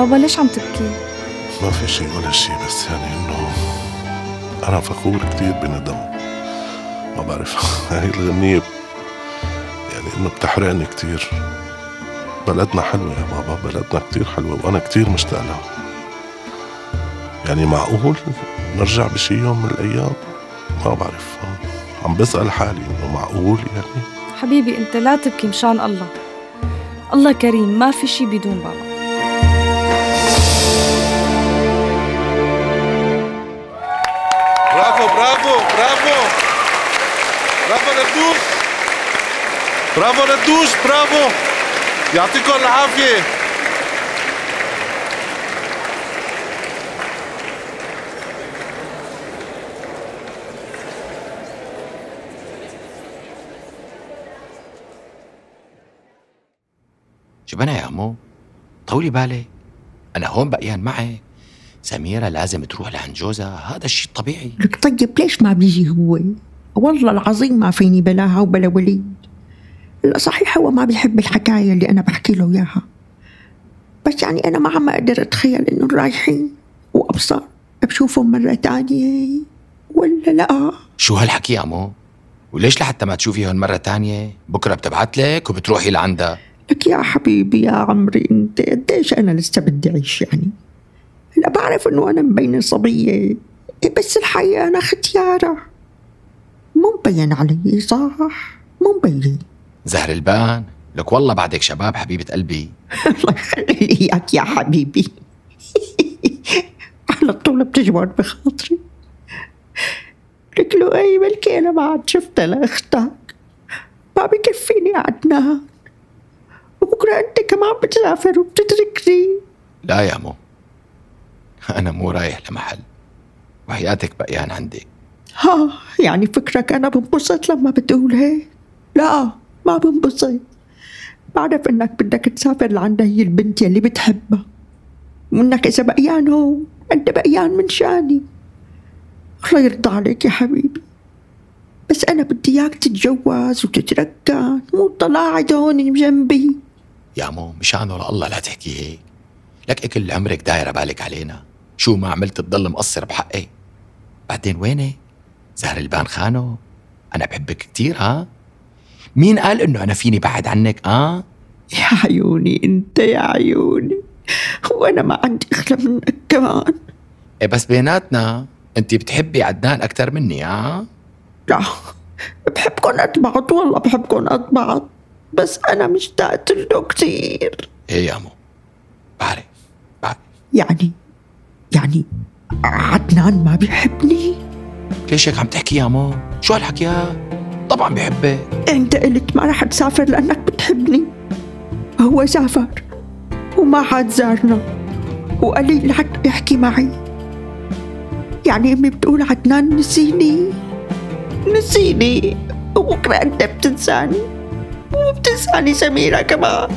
بابا ليش عم تبكي؟ ما في شيء ولا شيء بس يعني إنه أنا فخور كثير بندم ما بعرف. هاي الغنية يعني إنه بتحرقني كثير بلدنا حلوة يا بابا بلدنا كثير حلوة وأنا كثير مشتاق لها. يعني معقول نرجع بشي يوم من الأيام؟ ما بعرف. عم بسأل حالي إنه معقول يعني. حبيبي أنت لا تبكي مشان الله. الله كريم ما في شي بدون بابا. برافو ندوش برافو يعطيكم العافية شبنا يا عمو طولي بالك. أنا هون بقيان معك سميرة لازم تروح لعند جوزها. هذا الشيء الطبيعي لك طيب ليش ما بيجي هو؟ والله العظيم ما فيني بلاها وبلا وليد لا صحيح هو ما بيحب الحكاية اللي أنا بحكي له إياها. بس يعني أنا ما عم أقدر أتخيل إنه رايحين وأبصر بشوفهم مرة تانية ولا لا. شو هالحكي يا عمو وليش لحتى ما تشوفيهم مرة تانية؟ بكرة بتبعت لك وبتروحي لعندها. لك يا حبيبي يا عمري أنت قديش أنا لسه بدي أعيش يعني؟ لا بعرف إنه أنا مبينة صبية. بس الحقيقة أنا ختيارة. مو مبين علي صح؟ مو مبين زهر البان. لك والله بعدك شباب حبيبة قلبي. الله يخلي لي اياك يا حبيبي. على طول بتجبر بخاطري. لك لو أي بلكي أنا ما عاد شفتها لاختك ما بكفيني عدنان وبكرة أنت كمان بتسافر وبتتركني. لا يا مو. أنا مو رايح لمحل. وحياتك بقيان عندك ها يعني فكرك أنا بنبسط لما بتقول هيك لا. ما بنبسط بعرف إنك بدك تسافر لعند هي البنت يلي بتحبها. وانك إذا بقيان هون أنت بقيان من شاني. الله يرضى عليك يا حبيبي. بس أنا بدي إياك تتجوز وتتركن مو قاعد هون جنبي. يا مو مشان ولا الله لا تحكي هيك. لك كل عمرك دايرة بالك علينا. شو ما عملت تضل مقصر بحقي. بعدين وينك زهر البان خانو. أنا بحبك كتير ها؟ مين قال إنه أنا فيني بعد عنك؟ آه. يا عيوني أنت يا عيوني. وأنا ما عندي اغلى منك كمان. إيه بس بيناتنا أنت بتحبي عدنان أكتر مني ها لا بحبكم قد بعض والله بحبكم قد بعض. بس أنا مشتاقت له كثير إيه يا مو؟ بعرف بعرف. يعني يعني عدنان ما بيحبني؟ ليش هيك عم تحكي يا مو؟ شو هالحكي؟ يا طبعا بحبك. أنت قلت ما رح تسافر لأنك بتحبني. هو سافر وما عاد زارنا. وقليل لحتى يحكي معي. يعني أمي بتقول عدنان نسيني. نسيني. وبكرة أنت بتنساني. وبتنساني سميرة كمان.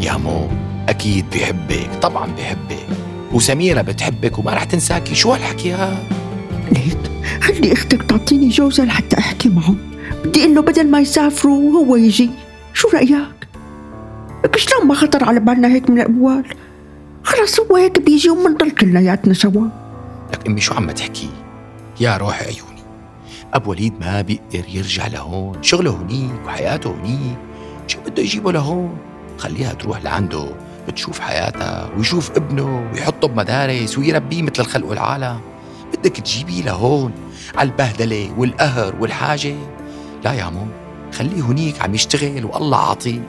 يا مو أكيد بحبك طبعا بحبك. وسميرة بتحبك وما رح تنساكي. شو هالحكي يا ليك خلي أختك تعطيني جوزها لحتى أحكي معه. بدي إنه بدل ما يسافروا هو يجي. شو رأيك؟ لك شلون ما خطر على بالنا هيك من الأول خلص هو هيك بيجي ومنضل كلياتنا سوا. لك أمي شو عم تحكي يا روح عيوني. أبو وليد ما بيقدر يرجع لهون. شغله هنيك وحياته هنيك. شو بده يجيبه لهون؟ خليها تروح لعنده بتشوف حياتها ويشوف ابنه ويحطه بمدارس ويربيه مثل الخلق والعالم بدك تجيبيه لهون على البهدلة والقهر والحاجة. لا يا مو خليه هنيك عم يشتغل والله عاطيه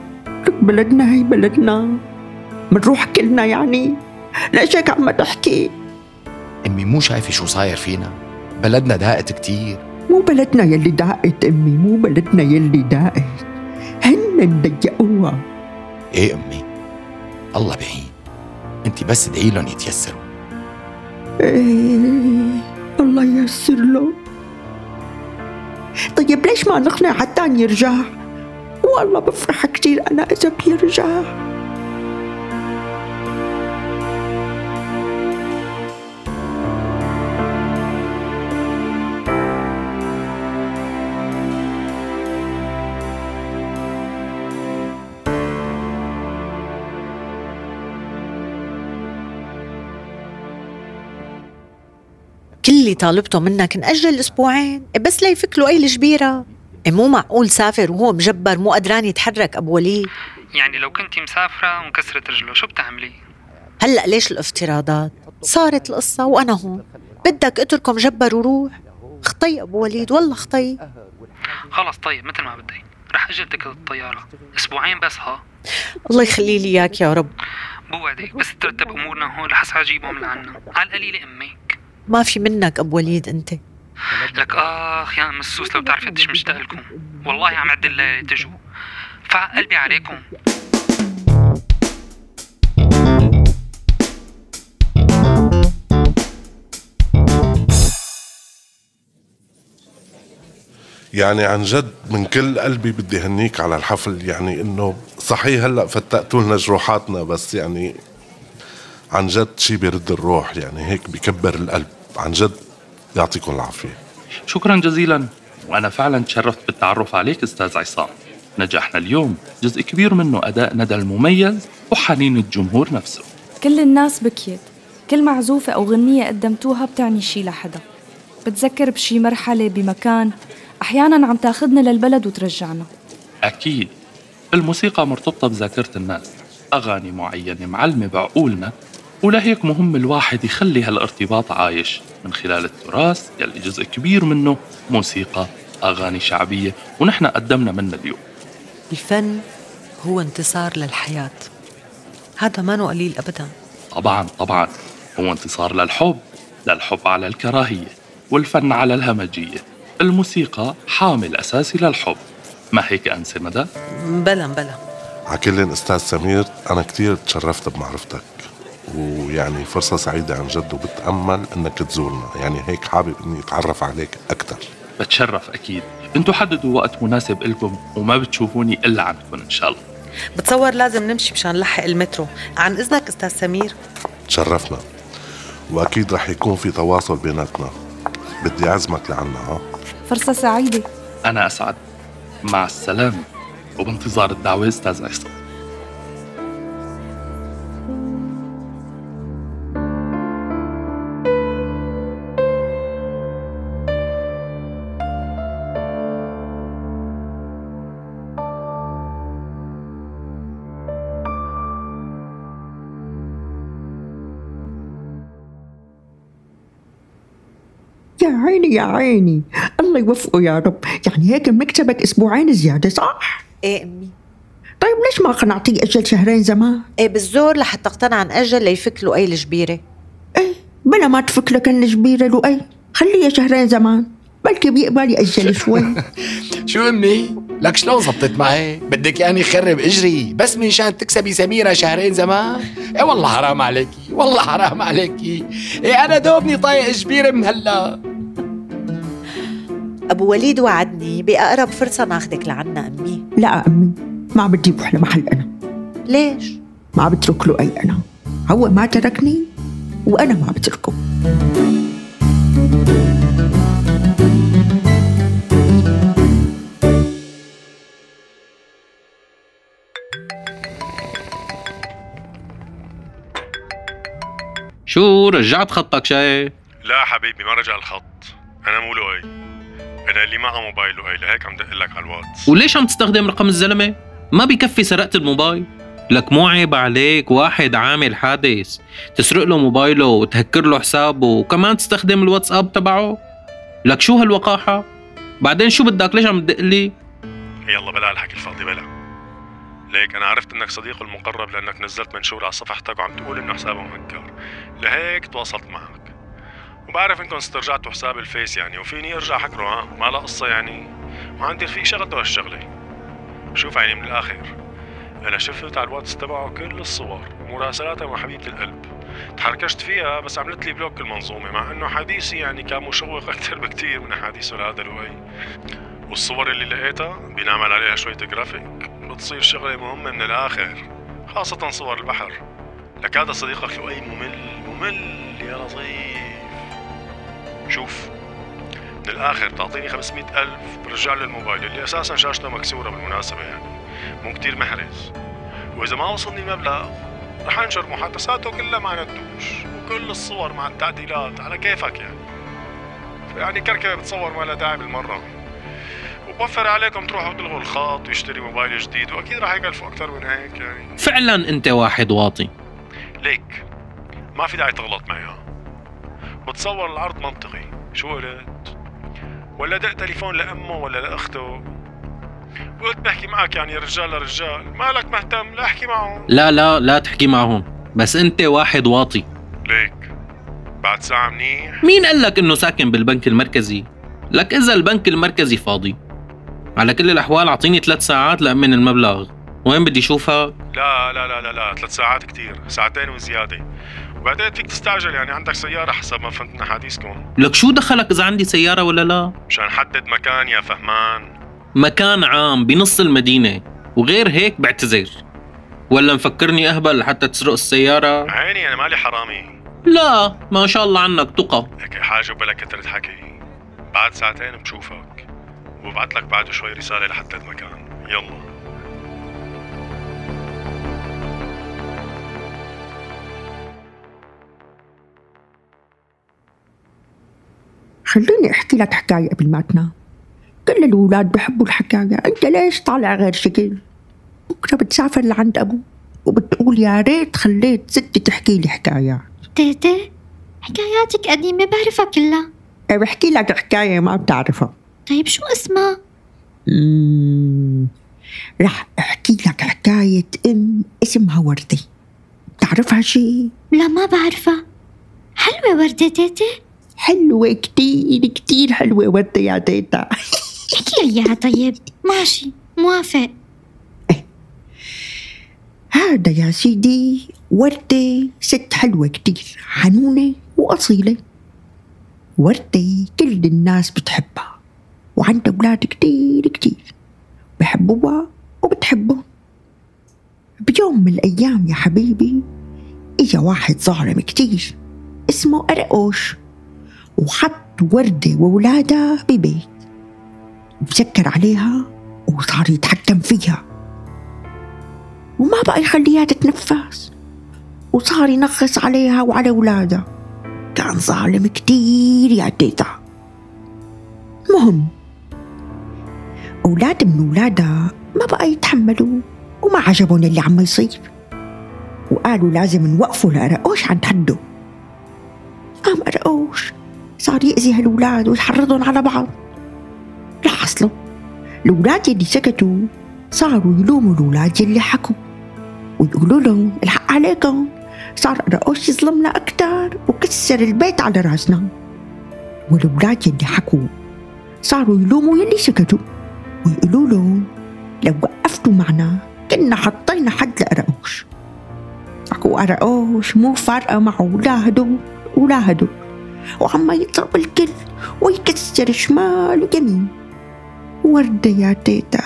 بلدنا هي بلدنا منروح كلنا يعني. ليش هيك عم تحكي. أمي مو شايفة شو صاير فينا بلدنا ضاقت كتير. مو بلدنا يلي داقت أمي مو بلدنا يلي داقت. هن ضيقوها إيه أمي الله بعين. أنت بس ادعي لهم يتيسروا. إيه الله ييسر له طيب ليش ما نقنع حتى يرجع والله بفرح كتير أنا إذا بيرجع. طالبته منك نأجل أسبوعين. بس ليفك له أي الجبيرة. إيه مو معقول سافر وهو مجبر مو قدران يتحرك أبو وليد. يعني لو كنتي مسافرة وانكسرت رجله شو بتعملي؟ هلأ ليش الافتراضات؟ صارت القصة وأنا هون. بدك اتركه مجبر وروح. خطي أبو وليد والله خطي خلص طيب مثل ما بدي. رح أجل تكت الطيارة. أسبوعين بس ها؟ الله يخلي لي إياك يا رب. بوعدك بس ترتب أمورنا هون. رح أسعى أجيبهم لعنا. على القليلة أمك ما في منك أبو وليد أنت. لك آخ يا أم السوس لو بتعرفي قديش مشتاق لكم والله عم عد الليالي تجوا فع قلبي عليكم. يعني عن جد من كل قلبي بدي هنيك على الحفل يعني إنه صحيح هلأ فتقتوا لنا جروحاتنا بس يعني عن جد شي بيرد الروح يعني هيك بكبر القلب. عن جد يعطيكم العافية. شكرا جزيلا. وأنا فعلا تشرفت بالتعرف عليك أستاذ عصام. نجاحنا اليوم. جزء كبير منه أداء ندى المميز وحنين الجمهور نفسه. كل الناس بكيت. كل معزوفة أو غنية قدمتوها بتعني شي لحدا. بتذكر بشي مرحلة بمكان. أحيانا عم تاخدنا للبلد وترجعنا. أكيد. الموسيقى مرتبطة بذاكرة الناس. أغاني معينة معلمة بعقولنا. ولهيك مهم الواحد يخلي هالارتباط عايش. من خلال التراث يلي جزء كبير منه موسيقى أغاني شعبية ونحن قدمنا منها اليوم. الفن هو انتصار للحياة. هذا ما قليل أبدا طبعا طبعا. هو انتصار للحب للحب على الكراهية والفن على الهمجية. الموسيقى حامل أساسي للحب. ما هيك أنسة ندى؟ بلا بلا على كل أستاذ سمير أنا كتير تشرفت بمعرفتك. ويعني فرصة سعيدة عن جد وبتأمل إنك تزورنا. يعني هيك حابب إني أتعرف عليك أكثر بتشرف أكيد. أنتوا حددوا وقت مناسب إلكم وما بتشوفوني إلا عندكم إن شاء الله. بتصور لازم نمشي مشان نلحق المترو. عن إذنك أستاذ سمير. تشرفنا. وأكيد رح يكون في تواصل بيناتنا. بدي أعزمك لعنا ها؟ فرصة سعيدة. أنا أسعد. مع السلامة وبانتظار الدعوة أستاذ عصام يا عيني يا عيني. الله يوفقه يا رب. يعني هيك مكتبك أسبوعين زيادة صح؟ إيه أمي. طيب ليش ما قنعتيه أجل شهرين زمان؟ إيه بالزور لحتى اقتنع نأجل ليفك له أي الجبيرة. إيه بلا ما تفك لك الجبيرة لؤي خليها شهرين زمان بلكي بيقبل يأجل شوي. شو أمي؟ لك شلون زبطت معي؟ بدك يعني خرب إجري. بس من شان تكسبي سميرة شهرين زمان؟ إيه والله حرام عليكي والله حرام عليكي. إيه أنا دوبني طايق جبيرة مهلا أبو وليد وعدني بأقرب فرصة ناخدك لعنا أمي. لا أمي ما بدي بروح لمحل أنا. ليش؟ ما بترك له أي أنا. هو ما تركني وأنا ما بتركه. شو رجعت خطك شاي؟ لا حبيبي ما رجع الخط. أنا مو لؤي أنا اللي معه موبايل لؤي لهيك عم دق لك على الواتس وليش عم تستخدم رقم الزلمة؟ ما بكفي سرقت الموبايل. لك مو عيب عليك واحد عامل حادث. تسرق له موبايله وتهكر له حسابه وكمان تستخدم الواتساب تبعه. لك شو هالوقاحة؟ بعدين شو بدك؟ ليش عم تدق لي؟ يلا بلا الحكي الفاضي بلا. ليك أنا عرفت إنك صديقه المقرب لأنك نزلت منشور على صفحتك وعم تقول إنه حسابه مهكر لهيك تواصلت معك. وبعرف انكم استرجعتوا حساب الفيس يعني وفيني ارجع هكره ها؟ ما لا قصة يعني. وعندي رفيق شغلته هالشغلة. شوف عيني من الآخر. أنا شفت على الواتس تبعه كل الصور ومراسلاته مع حبيبة القلب. تحركشت فيها بس عملت لي block المنزوعة مع إنه حديثي يعني كان مشوق أكثر بكثير من أحاديثه لهذا لؤي والصور اللي لقيتها بينعمل عليها شوية جرافيك بتصير شغلة مهمة من الآخر خاصة صور البحر. لك هذا صديقك لؤي ممل ممل يا لطيف. شوف. من الآخر تعطيني 500 ألف برجع لي الموبايل اللي أساسا شاشته مكسورة بالمناسبة يعني. مو كتير محرز وإذا ما وصلني المبلغ رح أنشر محادثاته كلها مع ندوش وكل الصور مع التعديلات على كيفك يعني. يعني كركبه بتصور ما لها داعي بالمرة. وبوفر عليكم تروحوا تلغوا الخط ويشتري موبايل جديد وأكيد رح يكلفوا أكثر من هيك يعني. فعلا أنت واحد واطي. ليك. ما في داعي تغلط معي ها بتصور العرض منطقي. شو قلت؟ ولا دق تليفون لأمه ولا لأخته. قلت بحكي معك يعني رجال لرجال. مالك مهتم؟ لا أحكي معهم. لا لا لا تحكي معهم. بس أنت واحد واطي. ليك. بعد ساعة منيح. مين قال لك إنه ساكن بالبنك المركزي؟ لك إذا البنك المركزي فاضي. على كل الأحوال أعطيني ثلاث ساعات لأمن المبلغ. وين بدي أشوفك؟ لا لا لا لا لا ثلاث ساعات كتير. ساعتين وزيادة. وبعدين فيك تستعجل يعني عندك سيارة حسب ما فهمت من حديثكم لك شو دخلك إذا عندي سيارة ولا لا؟ مشان حدد مكان يا فهمان. مكان عام بنص المدينة وغير هيك بعتذر. ولا مفكرني أهبل لحتى تسرق السيارة؟ عيني أنا مالي حرامي. لا ما شاء الله عنك تقى. لك حاجة بلا كترة حكي. بعد ساعتين بشوفك. وببعت لك بعد شوي رسالة لحتى المكان يلا. خليني أحكي لك حكاية قبل ما تنام. كل الاولاد بحبوا الحكاية. أنت ليش طالع غير شكل؟ بكرة بتسافر لعند أبوك وبتقول يا ريت خليت ستي تحكي لي حكايات. تيتي حكاياتك قديمة بعرفها كلها. إيه بحكي لك حكاية ما بتعرفها. طيب شو اسمها؟ مم. رح أحكي لك حكاية أم اسمها ورده بتعرفها شي؟ لا ما بعرفها. حلوة وردة تيتي حلوة كتير كتير حلوة وردة يا تيتا. احكي لي إياها طيب. ماشي. موافق. هذا يا سيدي وردة ست حلوة كتير حنونة وأصيلة. وردة كل الناس بتحبها وعندها أولاد كتير كتير. بحبوها وبتحبهم بيوم من الأيام يا حبيبي إجا واحد ظالم كتير اسمه أرقوش. وحط وردة وولادها ببيت. وسكر عليها وصار يتحكم فيها. وما بقى يخليها تتنفس. وصار ينغص عليها وعلى أولادها كان ظالم كتير يا تيتا مهم. أولاد من أولادها ما بقى يتحملوا وما عجبهم اللي عم يصير. وقالوا لازم نوقفوا لأرقوش عند حده. قام أرقوش صار يأذي هالولاد ويحرضهم على بعض. حصلوا الولاد يلي سكتوا صاروا يلوموا الولاد يلي حكوا ويقولوا لهم الحق عليكم. صار رقوش يظلمنا أكتر وكسر البيت على راسنا. والولاد يلي حكوا صاروا يلوموا يلي سكتوا ويقولوا لهم لو وقفتوا معنا كنا حطينا حد لأرقوش أكو أرقوش مو فارقة معه لا هدول ولا هدول وعم يضرب الكل ويكسر شمال ويمين وردة يا تيتا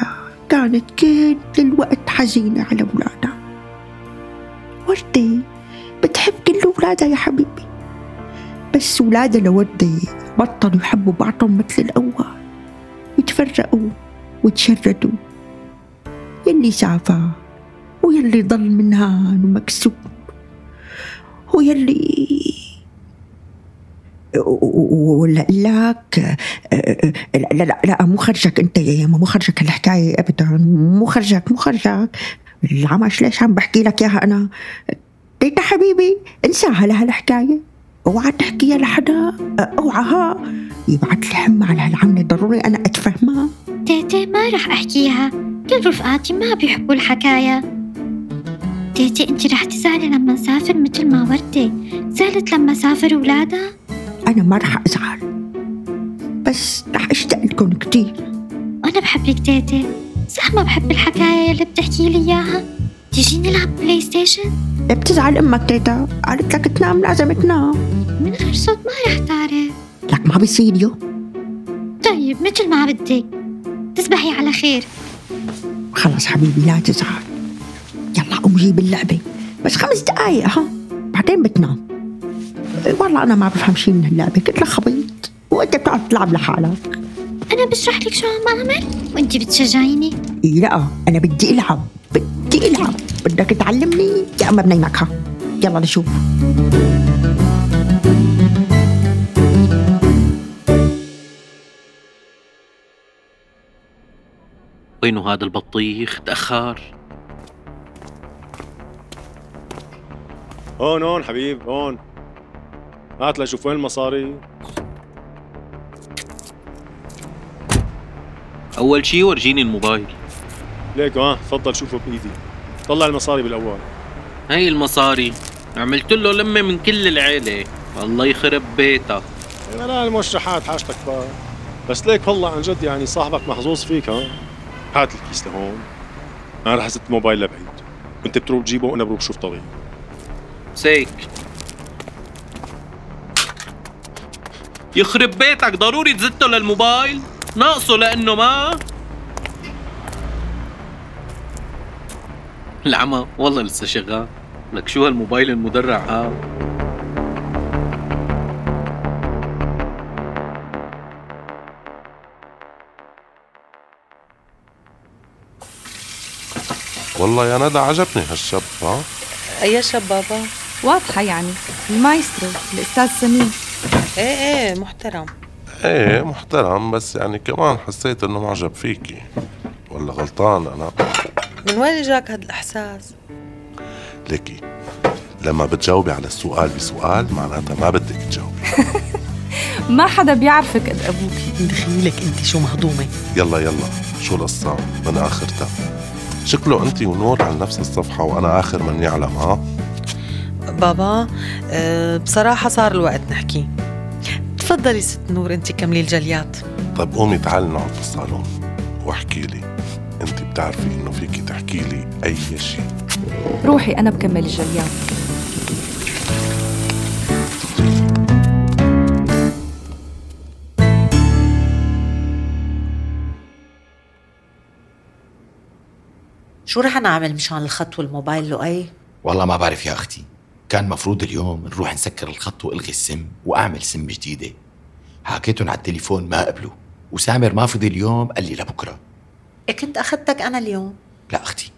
كانت كل الوقت حزينة على أولادها. وردة بتحب كل أولادها يا حبيبي. بس أولادها لوردة بطلوا يحبوا بعضهم مثل الأول. وتفرقوا وتشردوا يلي سافر ويلي ضل منهان ومكسوب. ويلي ولا لك لا لا لا مو خرجك أنت يا ياما مو خرجك الحكاية ابدا مو خرجك مو خرجك. العمش ليش عم بحكي لك إياها أنا. تيتا حبيبي انساها لهالحكايه اوعى تحكيها لحدا اوعى ها يبعت لي حمى على هالعمله ضروري أنا أتفهمها. تيتي ما رح احكيها كل رفقاتي ما بيحبوا الحكاية. تيتي انت رح تزعلي لما نسافر مثل ما وردة زعلت لما سافر ولادها؟ أنا ما رح أزعل. بس رح أشتاق لكم كتير. أنا بحبك تيتي صح ما بحب الحكاية اللي بتحكي لي إياها؟ تيجي نلعب PlayStation؟ بتزعل أمك تيتا. قالت لك تنام لازم تنام. من غير صوت ما رح تعرف. لك ما بيصير يو. طيب مثل ما بدك. تصبحي على خير. خلص حبيبي لا تزعل. يلا قوم جيب اللعبة بس خمس دقايق ها؟ بعدين بتنام. والله أنا ما بفهم شي من اللعبة كلها خبيط وأنت بتقعد تلعب لحالك. أنا بشرح لك شو عم أعمل وأنت بتشجعيني؟ لا أنا بدي ألعب بدي ألعب. بدك تعلمني؟ يا أما بنيمك ها يلا نشوف. وينه هذا البطيخ تأخر. هون هون حبيب هون. هات لشوف وين المصاري أول شي ورجيني الموبايل. ليك آه تفضل شوفه بإيدي. طلع المصاري بالأول. هاي المصاري. عملت له لمة من كل العيلة. الله يخرب بيتك لا الموشحات حاجتك بقى بس ليك والله عن جد يعني صاحبك محظوظ فيك ها. هات الكيس لهون أنا رح أزت الموبايل لبعيد. وأنت بتروح تجيبه وأنا بروح شوف طريق سيك. يخرب بيتك ضروري تزته للموبايل. ناقصه لأنه ما العمى. والله لسه شغال. لك شو هالموبايل المدرع هذا؟ والله يا ندى عجبني هالشاب ها؟ أي شاب بابا؟ واضحة يعني. المايسترو الأستاذ سمير. إيه إيه محترم. إيه محترم بس يعني كمان حسيت إنه معجب فيكي ولا غلطان أنا؟ من وين إجاك هذا الإحساس؟ ليكي لما بتجاوبي على السؤال بسؤال معناتها ما بدك تجاوبي. ما حدا بيعرفك قد أبوك. دخيلك أنت شو مهضومة. يلا يلا. شو القصة؟ من آخرتها شكله أنت ونور على نفس الصفحة وأنا آخر من يعلم ها؟ بابا أه بصراحة صار الوقت نحكي. تفضلي ست نور أنت كملي الجليات طيب قومي تعالي نقعد في الصالون واحكي لي. أنت بتعرفي إنه فيكي تحكي لي أي شيء روحي أنا بكمل الجليات شو رح نعمل مشان الخط والموبايل لؤي؟ والله ما بعرف يا أختي. كان مفروض اليوم نروح نسكر الخط والغي السم واعمل سم جديدة. حكيتهم على التليفون ما قبلوا وسامر ما فضي اليوم قال لي لبكرة. إيه كنت أخذتك أنا اليوم؟ لا أختي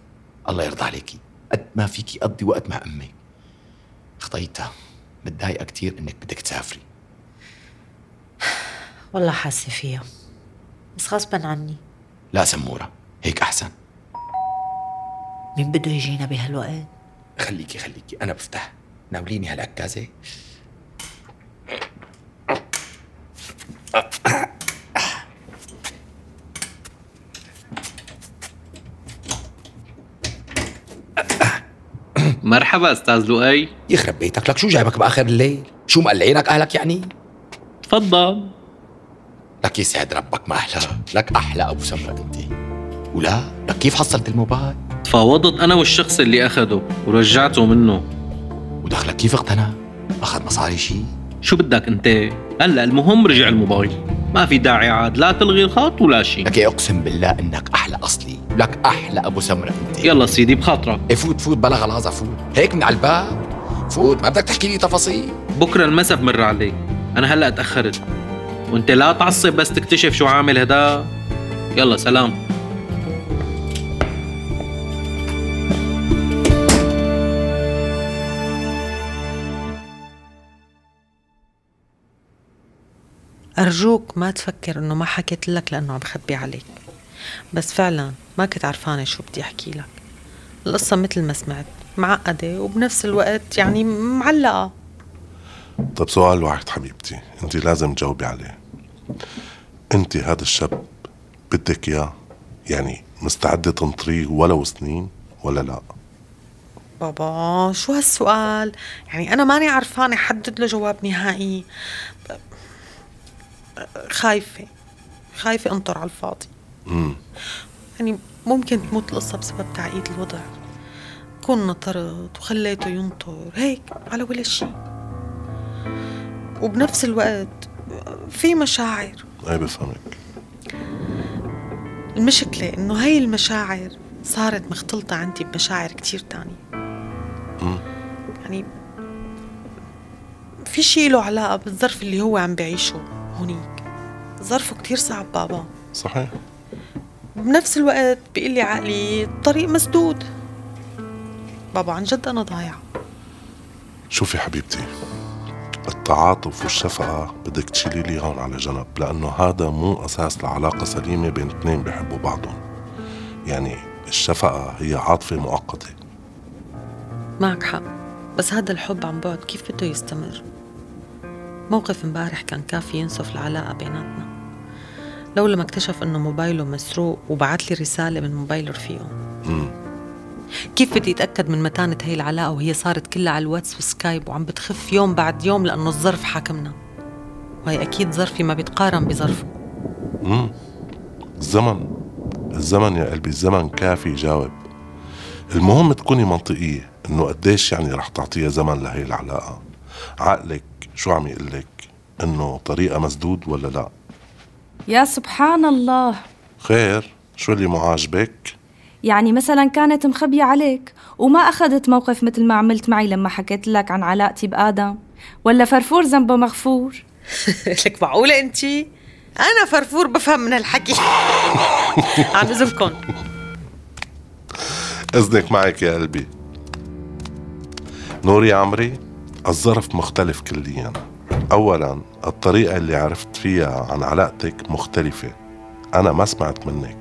الله يرضى عليكي قد ما فيكي قضي وقت مع أمك. خطيتها متضايقة كثير إنك بدك تسافري. والله حاسة فيها بس غصبا عني. لا سمورة هيك أحسن. مين بده يجينا بهالوقت؟ خليكي خليكي أنا بفتح. ناوليني هالعكازه مرحبا أستاذ لؤي. يخرب بيتك لك شو جايبك بآخر الليل؟ شو مقلعينك أهلك يعني؟ تفضل. لك يسعد ربك ما أحلى لك أحلى أبو سمره أنت. ولا؟ لك كيف حصلت الموبايل؟ تفاوضت أنا والشخص اللي أخده ورجعته منه. ودخلك كيف اقتنع؟ أخذ مصاري شي؟ شو بدك أنت؟ هلا المهم رجع الموبايل. ما في داعي عاد لا تلغي الخط ولا شيء لك أقسم بالله إنك أحلى أصلي. لك أحلى أبو سمرة أنت. يلا سيدي بخاطرك. إيه فوت فوت بلا غلاظه فوت. هيك من على الباب. فوت. ما بدك تحكي لي تفاصيل. بكرة المسا بمر عليك. أنا هلا تاخرت وأنت لا تعصب بس تكتشف شو عامل هدا يلا سلام. أرجوك ما تفكر إنه ما حكيت لك لأنه عم بخبي عليك. بس فعلا ما كنت عرفانة شو بدي أحكي لك. القصة مثل ما سمعت معقدة وبنفس الوقت يعني معلقة. طيب سؤال واحد حبيبتي أنت لازم تجاوبي عليه. أنت هذا الشاب بدك إياه يعني مستعدة تنطريه ولو سنين ولا لا؟ بابا شو هالسؤال؟ يعني أنا ماني عرفانة حدد له جواب نهائي. خايفة خايفة أنطر على الفاضي. مم. يعني ممكن تموت القصة بسبب تعقيد الوضع. كون نطرت وخليته ينطر هيك على ولا شيء. وبنفس الوقت في مشاعر. أي بفهمك. المشكلة إنه هاي المشاعر صارت مختلطة عندي بمشاعر كتير تانية. مم. يعني في شي له علاقة بالظرف اللي هو عم بعيشه. هونيك ظرفه كتير صعب بابا. صحيح. بنفس الوقت بيقول لي عقلي الطريق مسدود. بابا عن جد أنا ضايعة. شوفي حبيبتي التعاطف والشفقة بدك تشيلي لي هون على جنب لأنه هذا مو أساس لعلاقة سليمة بين اثنين بيحبوا بعضهم. يعني الشفقة هي عاطفة مؤقتة. معك حق بس هذا الحب عن بعد كيف بده يستمر؟ موقف امبارح كان كافي ينسف العلاقة بيناتنا. لولا ما اكتشف إنه موبايله مسروق وبعت لي رسالة من موبايل رفيقه. كيف بدي أتأكد من متانة هي العلاقة وهي صارت كلها على الواتس و Skype وعم بتخف يوم بعد يوم لأنه الظرف حاكمنا؟ وهي أكيد ظرفي ما بيتقارن بظرفه. مم. الزمن الزمن يا قلبي الزمن كافي يجاوب المهم تكوني منطقية إنه قديش يعني رح تعطيها زمن لهي العلاقة. عقلك شو عم يقلك إنه طريقة مسدود ولا لا؟ يا سبحان الله خير شو اللي مو عاجبك؟ يعني مثلا كانت مخبية عليك وما أخذت موقف مثل ما عملت معي لما حكيت لك عن علاقتي بآدم؟ ولا فرفور ذنبه مغفور؟ لك معقولة أنت؟ أنا فرفور بفهم من هالحكي. عن إذنكم إذنك معك يا قلبي. نوري عمري. الظرف مختلف كليا. أولا الطريقة اللي عرفت فيها عن علاقتك مختلفة. أنا ما سمعت منك.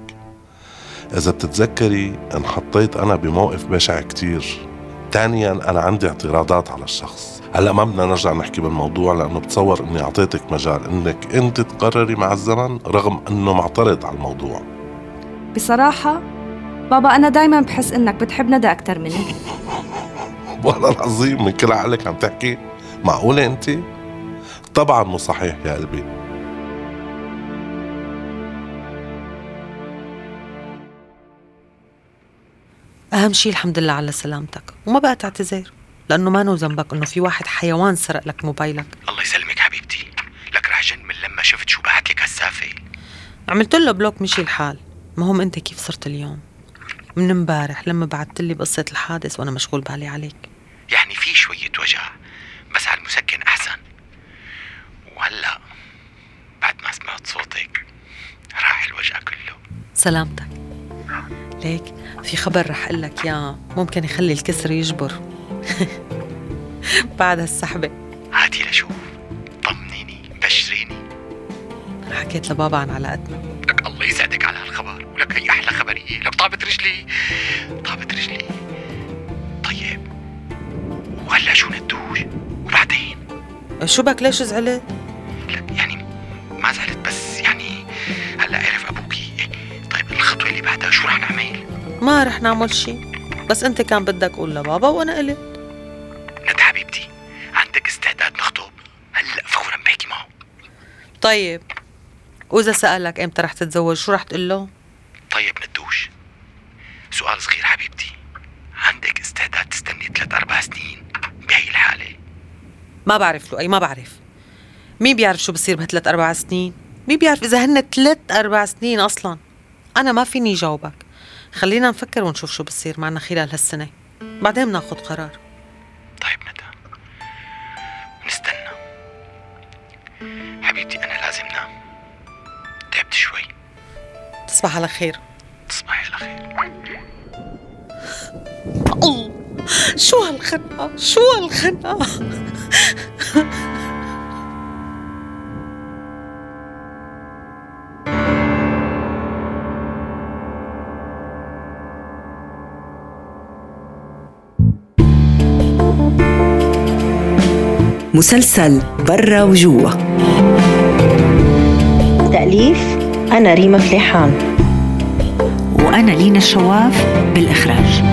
إذا بتتذكري انحطيت أنا بموقف بشع كتير. ثانيا أنا عندي اعتراضات على الشخص. هلأ ما بدنا نرجع نحكي بالموضوع لأنه بتصور إني أعطيتك مجال إنك أنت تقرري مع الزمن رغم إنه معترض على الموضوع. بصراحة بابا أنا دايما بحس إنك بتحب ندى أكتر مني. والله العظيم من كل عقلك عم تحكي. معقولة أنت؟ طبعا مو صحيح يا قلبي. أهم شيء الحمد لله على سلامتك. وما بقى تعتذر لأنه ما نو ذنبك إنه في واحد حيوان سرق لك موبايلك. الله يسلمك حبيبتي. لك رح جن من لما شفت شو بعت لك هالسافة. عملت له بلوك مشي الحال. مهم أنت كيف صرت اليوم؟ من امبارح لما بعثت لي بقصة الحادث وأنا مشغول بالي عليك. يعني في شوية وجع بس على المسكن أحسن. وهلأ بعد ما سمعت صوتك راح الوجع كله. سلامتك. ليك في خبر رح أقول لك اياه ممكن يخلي الكسر يجبر. بعد هالسحبة. هاتي لشوف. طمنيني بشريني. حكيت لبابا عن علاقتنا. شو بك ليش زعلت؟ لك يعني ما زعلت بس يعني هلا عرف أبوكي. طيب الخطوة اللي بعدها شو رح نعمل؟ ما رح نعمل شيء بس أنت كان بدك قول لبابا وأنا قلت ند حبيبتي عندك استعداد نخطب هلا فورا بحكي معه. طيب وإذا سألك إمتى رح تتزوج شو رح تقول له؟ طيب ندوش سؤال صغير حبيبتي عندك استعداد تستني ثلاث أربع سنين بهي الحالة ما بعرف له أي ما بعرف. مين بيعرف شو بصير بهالثلاث أربع سنين؟ مين بيعرف إذا هن ثلاث أربع سنين أصلا؟ أنا ما فيني جاوبك. خلينا نفكر ونشوف شو بصير معنا خلال هالسنة. بعدين بناخد قرار. طيب ندى. نستنى. حبيبتي أنا لازم نام. تعبت شوي. تصبح على خير. تصبحي على خير. الله! شو هالخنقة؟ شو هالخنقة؟ مسلسل برا وجوا. تأليف أنا ريما فليحان. وأنا لينا الشواف بالإخراج.